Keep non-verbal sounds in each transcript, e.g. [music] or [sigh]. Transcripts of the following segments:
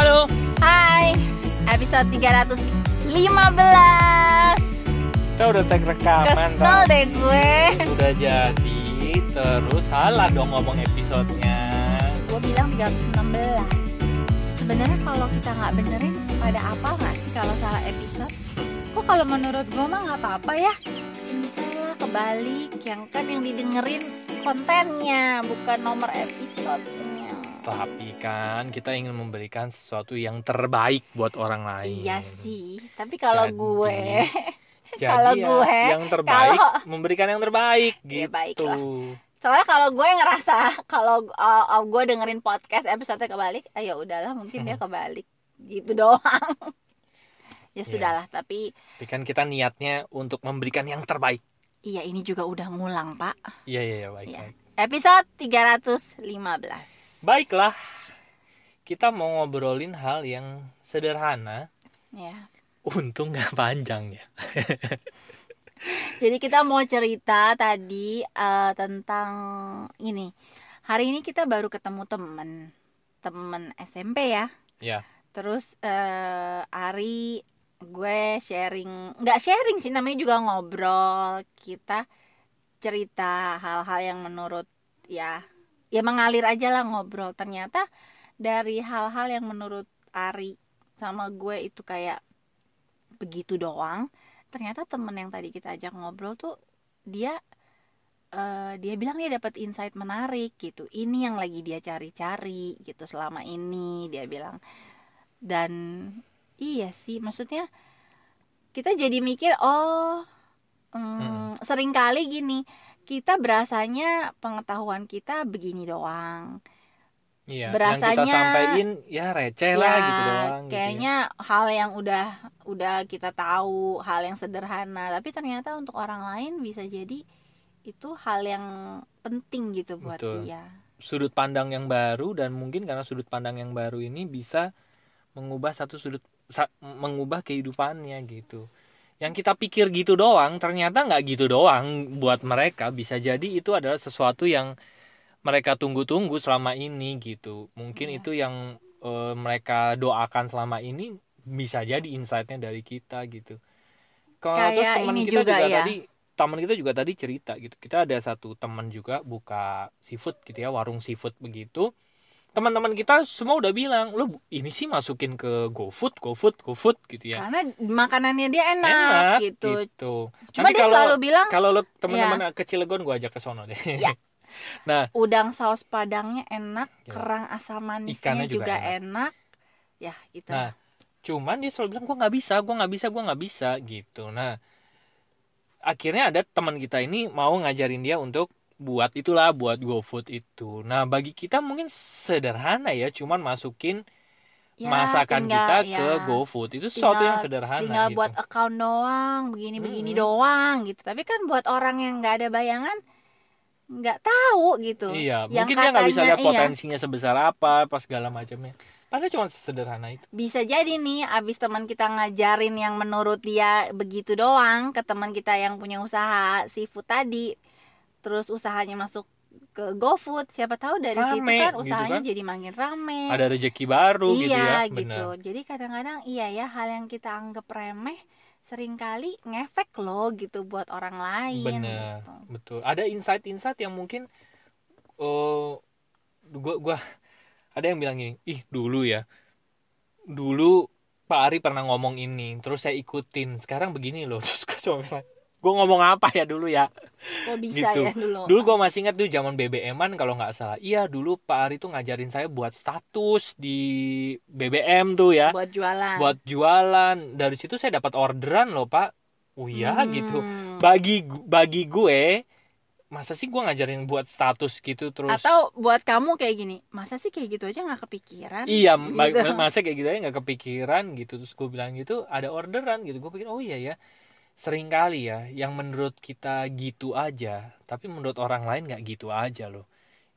Halo. Hai, episode 315 Kita udah tag rekaman. Kesel tau. deh gue Udah jadi, terus salah dong ngomong episodenya. Gue bilang 316 Sebenarnya kalau kita nggak benerin pada apa nggak sih kalau salah episode? Kok kalau menurut gue mah nggak apa-apa ya Cincaya kebalik Yang kan yang didengerin kontennya Bukan nomor episodenya Tapi kan kita ingin memberikan sesuatu yang terbaik buat orang lain. Iya sih Tapi kalau Jadi- gue [laughs] Jadi Kalau ya, gue, yang terbaik kalau- memberikan yang terbaik [laughs] Ya, gitu. baiklah. soalnya kalau gue ngerasa [laughs] kalau uh, uh, gue dengerin podcast episode kebalik ayo udahlah mungkin dia kebalik gitu doang ya sudahlah tapi Tapi kan kita niatnya untuk memberikan yang terbaik. iya ini juga udah ngulang pak Iya iya iya baik Iya. baik. episode 315 Baiklah. Kita mau ngobrolin hal yang sederhana. ya Untung nggak panjang ya. [laughs] jadi kita mau cerita tadi uh, tentang ini hari ini kita baru ketemu temen temen SMP ya Ya. Terus eh Ari gue sharing, nggak sharing sih namanya juga ngobrol. Kita cerita hal-hal yang menurut ya ya mengalir aja lah ngobrol. Ternyata dari hal-hal yang menurut Ari sama gue itu kayak begitu doang. Ternyata temen yang tadi kita ajak ngobrol tuh dia eh, dia bilang dia dapat insight menarik gitu. Ini yang lagi dia cari-cari gitu selama ini dia bilang. Dan iya sih, maksudnya kita jadi mikir oh hmm, sering kali gini kita berasanya pengetahuan kita begini doang. Iya. yang kita Berasanya- sampaikan ya receh lah Ya, gitu doang. gitu ya. Kayaknya hal yang udah udah kita tahu, hal yang sederhana, tapi ternyata untuk orang lain bisa jadi itu hal yang penting gitu buat Betul. dia. sudut pandang yang baru dan mungkin karena sudut pandang yang baru ini bisa mengubah satu sudut sa- mengubah kehidupannya gitu. Yang kita pikir gitu doang ternyata nggak gitu doang buat mereka bisa jadi itu adalah sesuatu yang mereka tunggu-tunggu selama ini gitu. Mungkin Iya. itu yang eh, mereka doakan selama ini bisa jadi insight-nya dari kita gitu. Kalau terus teman kita juga juga, ya. tadi teman kita juga tadi cerita gitu. Kita ada satu teman juga buka seafood gitu ya, warung seafood begitu. Teman-teman kita semua udah bilang, "Lu ini sih masukin ke GoFood, GoFood, GoFood gitu ya." Karena makanannya dia enak, Enak gitu. gitu. Cuma Nanti dia kalau selalu bilang kalau lo teman-teman ke Cilegon gua ajak ke sono deh. Ya. [laughs] nah, udang saus padangnya enak, Ya. kerang asam manisnya Ikannya juga, juga enak. Ya, gitu. Nah, cuman dia selalu bilang gua nggak bisa, gua nggak bisa, gua nggak bisa gitu. Nah, akhirnya ada teman kita ini mau ngajarin dia untuk buat itulah buat GoFood itu. Nah, bagi kita mungkin sederhana ya, cuman masukin Ya, masakan tinggal- kita ya, ke GoFood. Itu sesuatu Tinggal- yang sederhana tinggal gitu. buat account doang, begini-begini doang gitu. Tapi kan buat orang yang nggak ada bayangan nggak tahu gitu. Iya, Yang mungkin dia nggak bisa katanya, lihat iya. potensinya sebesar apa, pas segala macamnya. Padahal cuma sederhana itu. Bisa jadi nih abis teman kita ngajarin yang menurut dia begitu doang ke teman kita yang punya usaha seafood tadi. Terus usahanya masuk ke GoFood, siapa tahu dari situ Rame, kan gitu usahanya kan. jadi makin rame. Ada rezeki baru gitu iya ya, gitu. benar. Jadi kadang-kadang iya ya hal yang kita anggap remeh sering kali ngefek loh gitu buat orang lain. Bener, gitu. betul. Ada insight-insight yang mungkin oh gua gua ada yang bilang gini, ih dulu ya. Dulu Pak Ari pernah ngomong ini, terus saya ikutin. Sekarang begini loh. [laughs] Terus gua cuma bilang, gua ngomong apa ya dulu ya? Kok bisa Gitu. ya dulu? Dulu gua masih ingat tuh zaman BBM-an kalau nggak salah. Iya, dulu Pak Ari tuh ngajarin saya buat status di BBM tuh ya. buat jualan. Buat jualan. Dari situ saya dapat orderan loh, Pak. Oh iya Hmm. gitu bagi bagi gue masa sih gue ngajarin buat status gitu terus Atau buat kamu kayak gini, masa sih kayak gitu aja nggak kepikiran? iya gitu. ma- masa kayak gitu aja nggak kepikiran gitu terus gue bilang gitu ada orderan gitu gue pikir oh iya ya sering kali ya yang menurut kita gitu aja tapi menurut orang lain nggak gitu aja loh.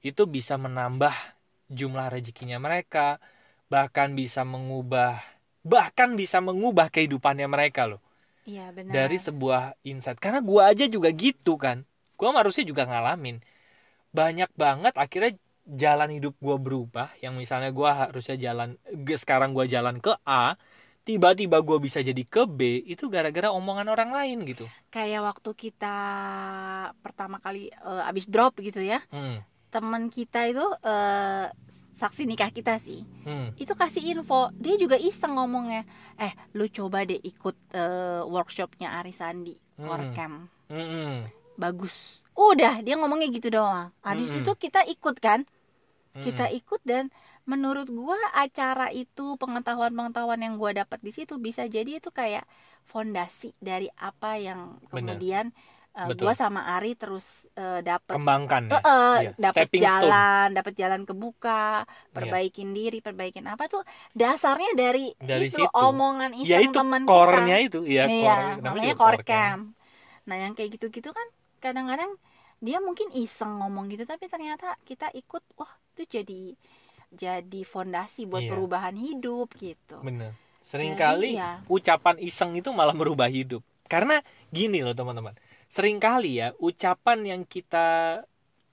Itu bisa menambah jumlah rezekinya mereka bahkan bisa mengubah bahkan bisa mengubah kehidupannya mereka loh. Iya benar. dari sebuah insight. Karena gua aja juga gitu kan. Gua harusnya juga ngalamin. Banyak banget akhirnya jalan hidup gue berubah. Yang misalnya gue harusnya jalan sekarang gue jalan ke A tiba-tiba gue bisa jadi ke B itu gara-gara omongan orang lain gitu kayak waktu kita pertama kali eh, abis drop gitu ya hmm. teman kita itu eh, saksi nikah kita sih Hmm. itu kasih info dia juga iseng ngomongnya eh lu coba deh ikut eh, workshopnya Ari Sandi Hmm. core camp Hmm. bagus udah dia ngomongnya gitu doang habis Mm-mm. itu kita ikut kan Hmm. kita ikut dan menurut gua acara itu pengetahuan-pengetahuan yang gua dapat di situ bisa jadi itu kayak fondasi dari apa yang kemudian eh, Betul. gua sama Ari terus eh, dapat kembangkan ya Iya, dapat stepping stone. jalan dapat jalan kebuka perbaikin diri perbaikin apa tuh dasarnya dari, Dari itu situ. omongan ya iseng itu teman kita itu ya iya core namanya core camp nah yang kayak gitu-gitu kan kadang-kadang dia mungkin iseng ngomong gitu tapi ternyata kita ikut wah itu jadi jadi fondasi buat Iya. perubahan hidup gitu. Bener. Seringkali ya. ucapan iseng itu malah merubah hidup. Karena gini loh teman-teman. Seringkali ya ucapan yang kita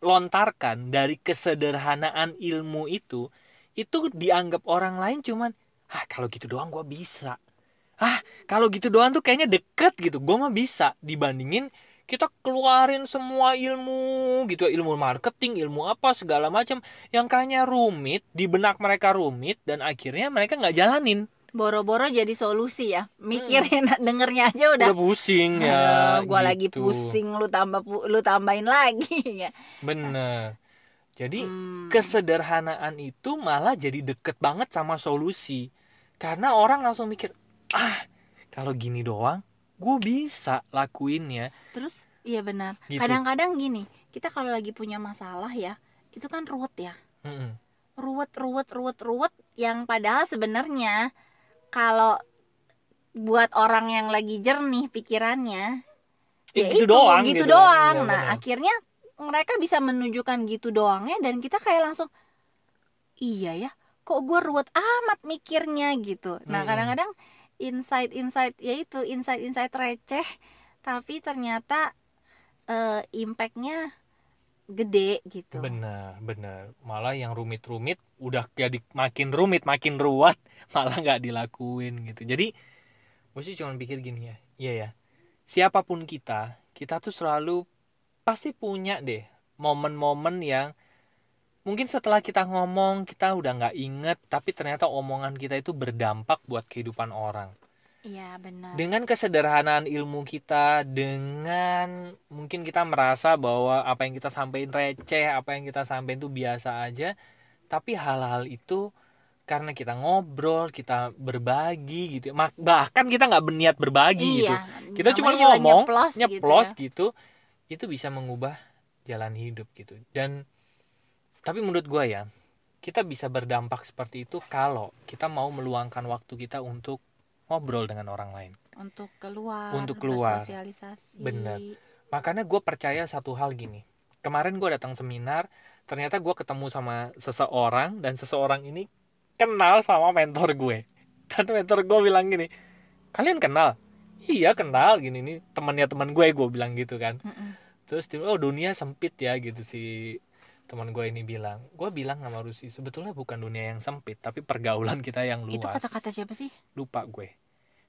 lontarkan dari kesederhanaan ilmu itu itu dianggap orang lain cuman ah kalau gitu doang gua bisa. Ah kalau gitu doang tuh kayaknya deket gitu. Gua mah bisa dibandingin kita keluarin semua ilmu gitu ya, ilmu marketing ilmu apa segala macam yang kayaknya rumit di benak mereka rumit dan akhirnya mereka nggak jalanin. Boro-boro jadi solusi ya. Mikirin dengernya aja udah. Udah pusing ya Aduh, gua lagi gitu. pusing lu tambah lu tambahin lagi [laughs] ya. Bener. Jadi Hmm. kesederhanaan itu malah jadi deket banget sama solusi. Karena orang langsung mikir ah kalau gini doang gue bisa lakuinnya. Terus iya benar. Gitu. kadang-kadang gini kita kalau lagi punya masalah ya itu kan ruwet ya. Mm-mm. ruwet ruwet ruwet ruwet yang padahal sebenarnya kalau buat orang yang lagi jernih pikirannya Eh, ya gitu itu, doang gitu, gitu. doang. Iya, nah akhirnya mereka bisa menunjukkan gitu doangnya dan kita kayak langsung iya ya kok gue ruwet amat mikirnya gitu. Nah kadang-kadang insight ya itu insight insight receh tapi ternyata eh, impactnya gede gitu. Bener bener malah yang rumit-rumit udah jadi makin rumit makin ruwet [laughs] malah nggak dilakuin gitu. Jadi sih cuma pikir gini ya. Iya ya. Siapa pun kita kita tuh selalu pasti punya deh momen-momen yang mungkin setelah kita ngomong kita udah nggak inget tapi ternyata omongan kita itu berdampak buat kehidupan orang. Iya benar. Dengan kesederhanaan ilmu kita dengan mungkin kita merasa bahwa apa yang kita sampaikan receh apa yang kita sampaikan itu biasa aja tapi hal-hal itu karena kita ngobrol kita berbagi gitu Mak- bahkan kita nggak berniat berbagi gitu. Iya kita cuma ngomong nyeplos, nyeplos gitu ya. gitu, itu bisa mengubah jalan hidup gitu. Dan tapi menurut gua ya kita bisa berdampak seperti itu kalau kita mau meluangkan waktu kita untuk ngobrol dengan orang lain. Untuk keluar Untuk keluar. bersosialisasi. Bener. makanya gue percaya satu hal gini. Kemarin gue datang seminar ternyata gue ketemu sama seseorang dan seseorang ini kenal sama mentor gue. [laughs] Dan mentor gue bilang gini kalian kenal? Iya kenal. Gini nih temannya teman gue gue bilang gitu kan. Mm-mm. terus dia oh dunia sempit ya gitu si teman gue ini bilang gue bilang sama Rusi sebetulnya bukan dunia yang sempit tapi pergaulan kita yang luas. itu kata-kata siapa sih? Lupa gue.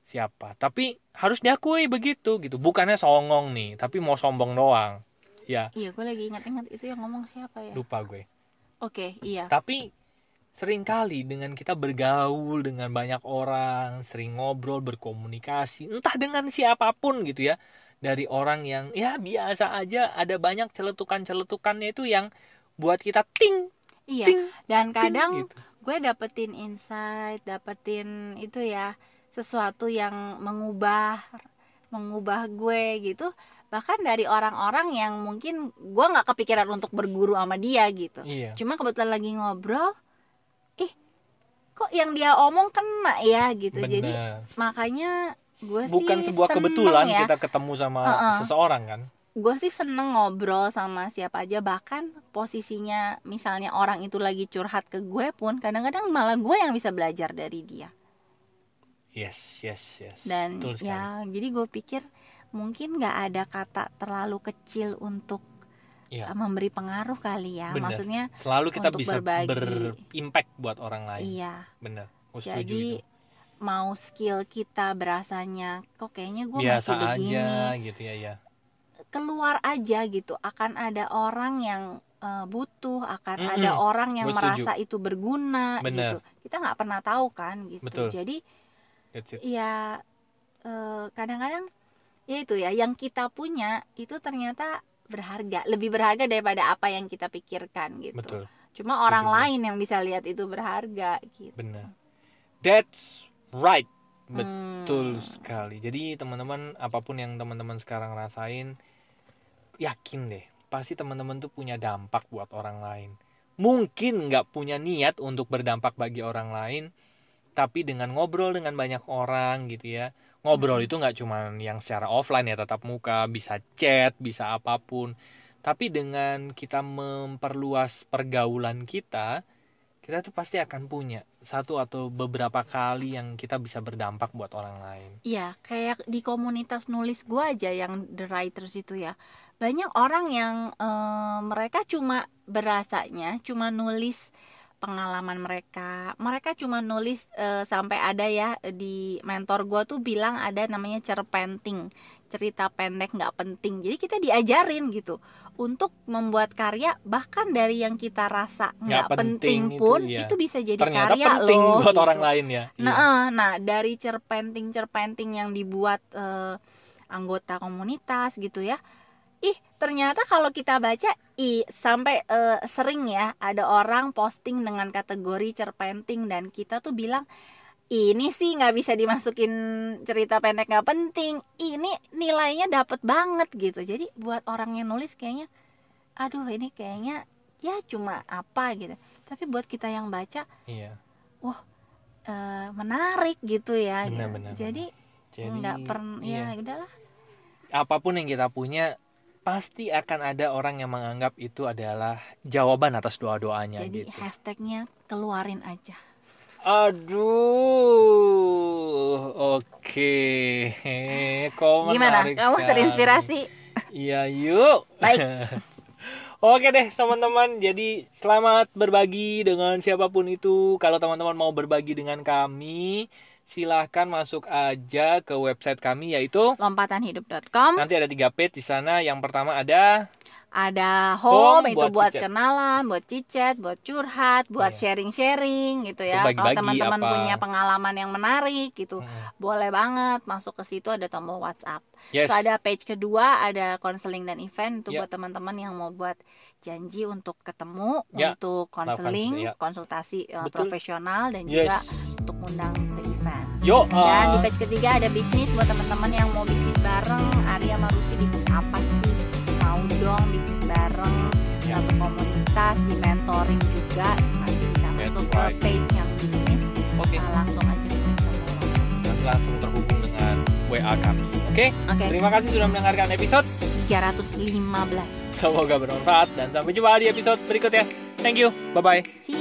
Siapa? Tapi harus diakui begitu gitu. Bukannya songong nih tapi mau sombong doang. Ya. Iya gue lagi ingat-ingat itu yang ngomong siapa ya? Lupa gue. Oke iya. Tapi sering kali dengan kita bergaul dengan banyak orang sering ngobrol berkomunikasi entah dengan siapa pun gitu ya dari orang yang ya biasa aja ada banyak celetukan-celetukannya itu yang buat kita ting iya ting dan ting kadang gitu. gue dapetin insight dapetin itu ya sesuatu yang mengubah mengubah gue gitu. Bahkan dari orang-orang yang mungkin gue nggak kepikiran untuk berguru sama dia gitu. Iya. Cuma kebetulan lagi ngobrol ih kok yang dia omong kena ya? gitu. Jadi benar. makanya gue bukan sih sebuah kebetulan ya. kita ketemu sama Uh-uh. seseorang kan gue sih seneng ngobrol sama siapa aja bahkan posisinya misalnya orang itu lagi curhat ke gue pun kadang-kadang malah gue yang bisa belajar dari dia yes yes yes dan Betul sekali. ya jadi gue pikir mungkin nggak ada kata terlalu kecil untuk eh, memberi pengaruh kali ya Bener. maksudnya Selalu kita Untuk bisa berbagi. berimpact buat orang lain. iya setuju jadi itu. mau skill kita berasanya kok kayaknya gue masih begini aja gitu ya ya. Keluar aja gitu akan ada orang yang eh, butuh akan Mm-mm. ada orang yang setuju. merasa itu berguna Bener. gitu kita nggak pernah tahu kan gitu Betul. jadi ya eh, kadang-kadang ya itu ya yang kita punya itu ternyata berharga lebih berharga daripada apa yang kita pikirkan gitu Betul. cuma Setuju orang lain yang bisa lihat itu berharga gitu Bener. That's right. Hmm. Betul sekali. Jadi teman-teman apa pun yang teman-teman sekarang rasain, yakin deh, pasti teman-teman tuh punya dampak buat orang lain. Mungkin nggak punya niat untuk berdampak bagi orang lain, tapi dengan ngobrol dengan banyak orang gitu ya. Ngobrol itu nggak cuma yang secara offline ya tatap muka, bisa chat, bisa apa pun. Tapi dengan kita memperluas pergaulan kita, kita tuh pasti akan punya satu atau beberapa kali yang kita bisa berdampak buat orang lain. Iya, kayak di komunitas nulis gua aja yang the writers itu ya. Banyak orang yang eh, mereka cuma berasanya cuma nulis pengalaman mereka. Mereka cuma nulis eh, sampai ada ya di mentor gua tuh bilang ada namanya cerpenting, cerita pendek nggak penting. Jadi kita diajarin gitu untuk membuat karya bahkan dari yang kita rasa Nggak penting penting itu, pun iya. itu bisa jadi Ternyata karya penting loh. buat gitu. orang lain ya. Nah, Iya. eh, nah dari cerpenting-cerpenting yang dibuat eh, anggota komunitas gitu ya. Ih, ternyata kalau kita baca ih sampai eh, sering ya ada orang posting dengan kategori cerpenting dan kita tuh bilang ini sih nggak bisa dimasukin cerita pendek nggak penting. Ini nilainya dapet banget gitu. Jadi buat orang yang nulis kayaknya aduh ini kayaknya ya cuma apa gitu. Tapi buat kita yang baca Iya. eh, menarik gitu ya. Benar, gitu. benar, Jadi nggak pernah iya. ya udahlah. apa pun yang kita punya pasti akan ada orang yang menganggap itu adalah jawaban atas doa-doanya Jadi gitu. hashtagnya keluarin aja. Aduh, oke. Kok Gimana? menarik Kamu sekali. terinspirasi? Iya, yuk. Baik. [laughs] Oke deh teman-teman, jadi selamat berbagi dengan siapa pun itu. Kalau teman-teman mau berbagi dengan kami, silahkan masuk aja ke website kami yaitu Lompatanhidup.com nanti ada tiga page di sana. Yang pertama ada ada home, Home itu buat buat kenalan, buat cicat, buat curhat, buat Iya. sharing-sharing gitu ya. Kalau teman-teman punya pengalaman yang menarik gitu, Hmm, boleh banget masuk ke situ ada tombol WhatsApp. yes, Terus ada page kedua ada konseling dan event itu Ya. buat teman-teman yang mau buat janji untuk ketemu, Ya. untuk konseling, ya. konsultasi eh, Betul. profesional dan yes. juga untuk undang ke event. Yuk, Dan di uh, page ketiga ada bisnis buat teman-teman yang mau bisnis bareng. Arya sama Rusi bisnis apa sih? Dong bisnis bareng Ya. satu komunitas di mentoring juga. Nanti bisa That's masuk right. ke page yang bisnis. oke, Nah, langsung aja nanti langsung terhubung dengan WA kami. Oke, Oke, terima kasih sudah mendengarkan episode. 315. Semoga bermanfaat dan sampai jumpa di episode berikutnya. Thank you, bye bye. See you.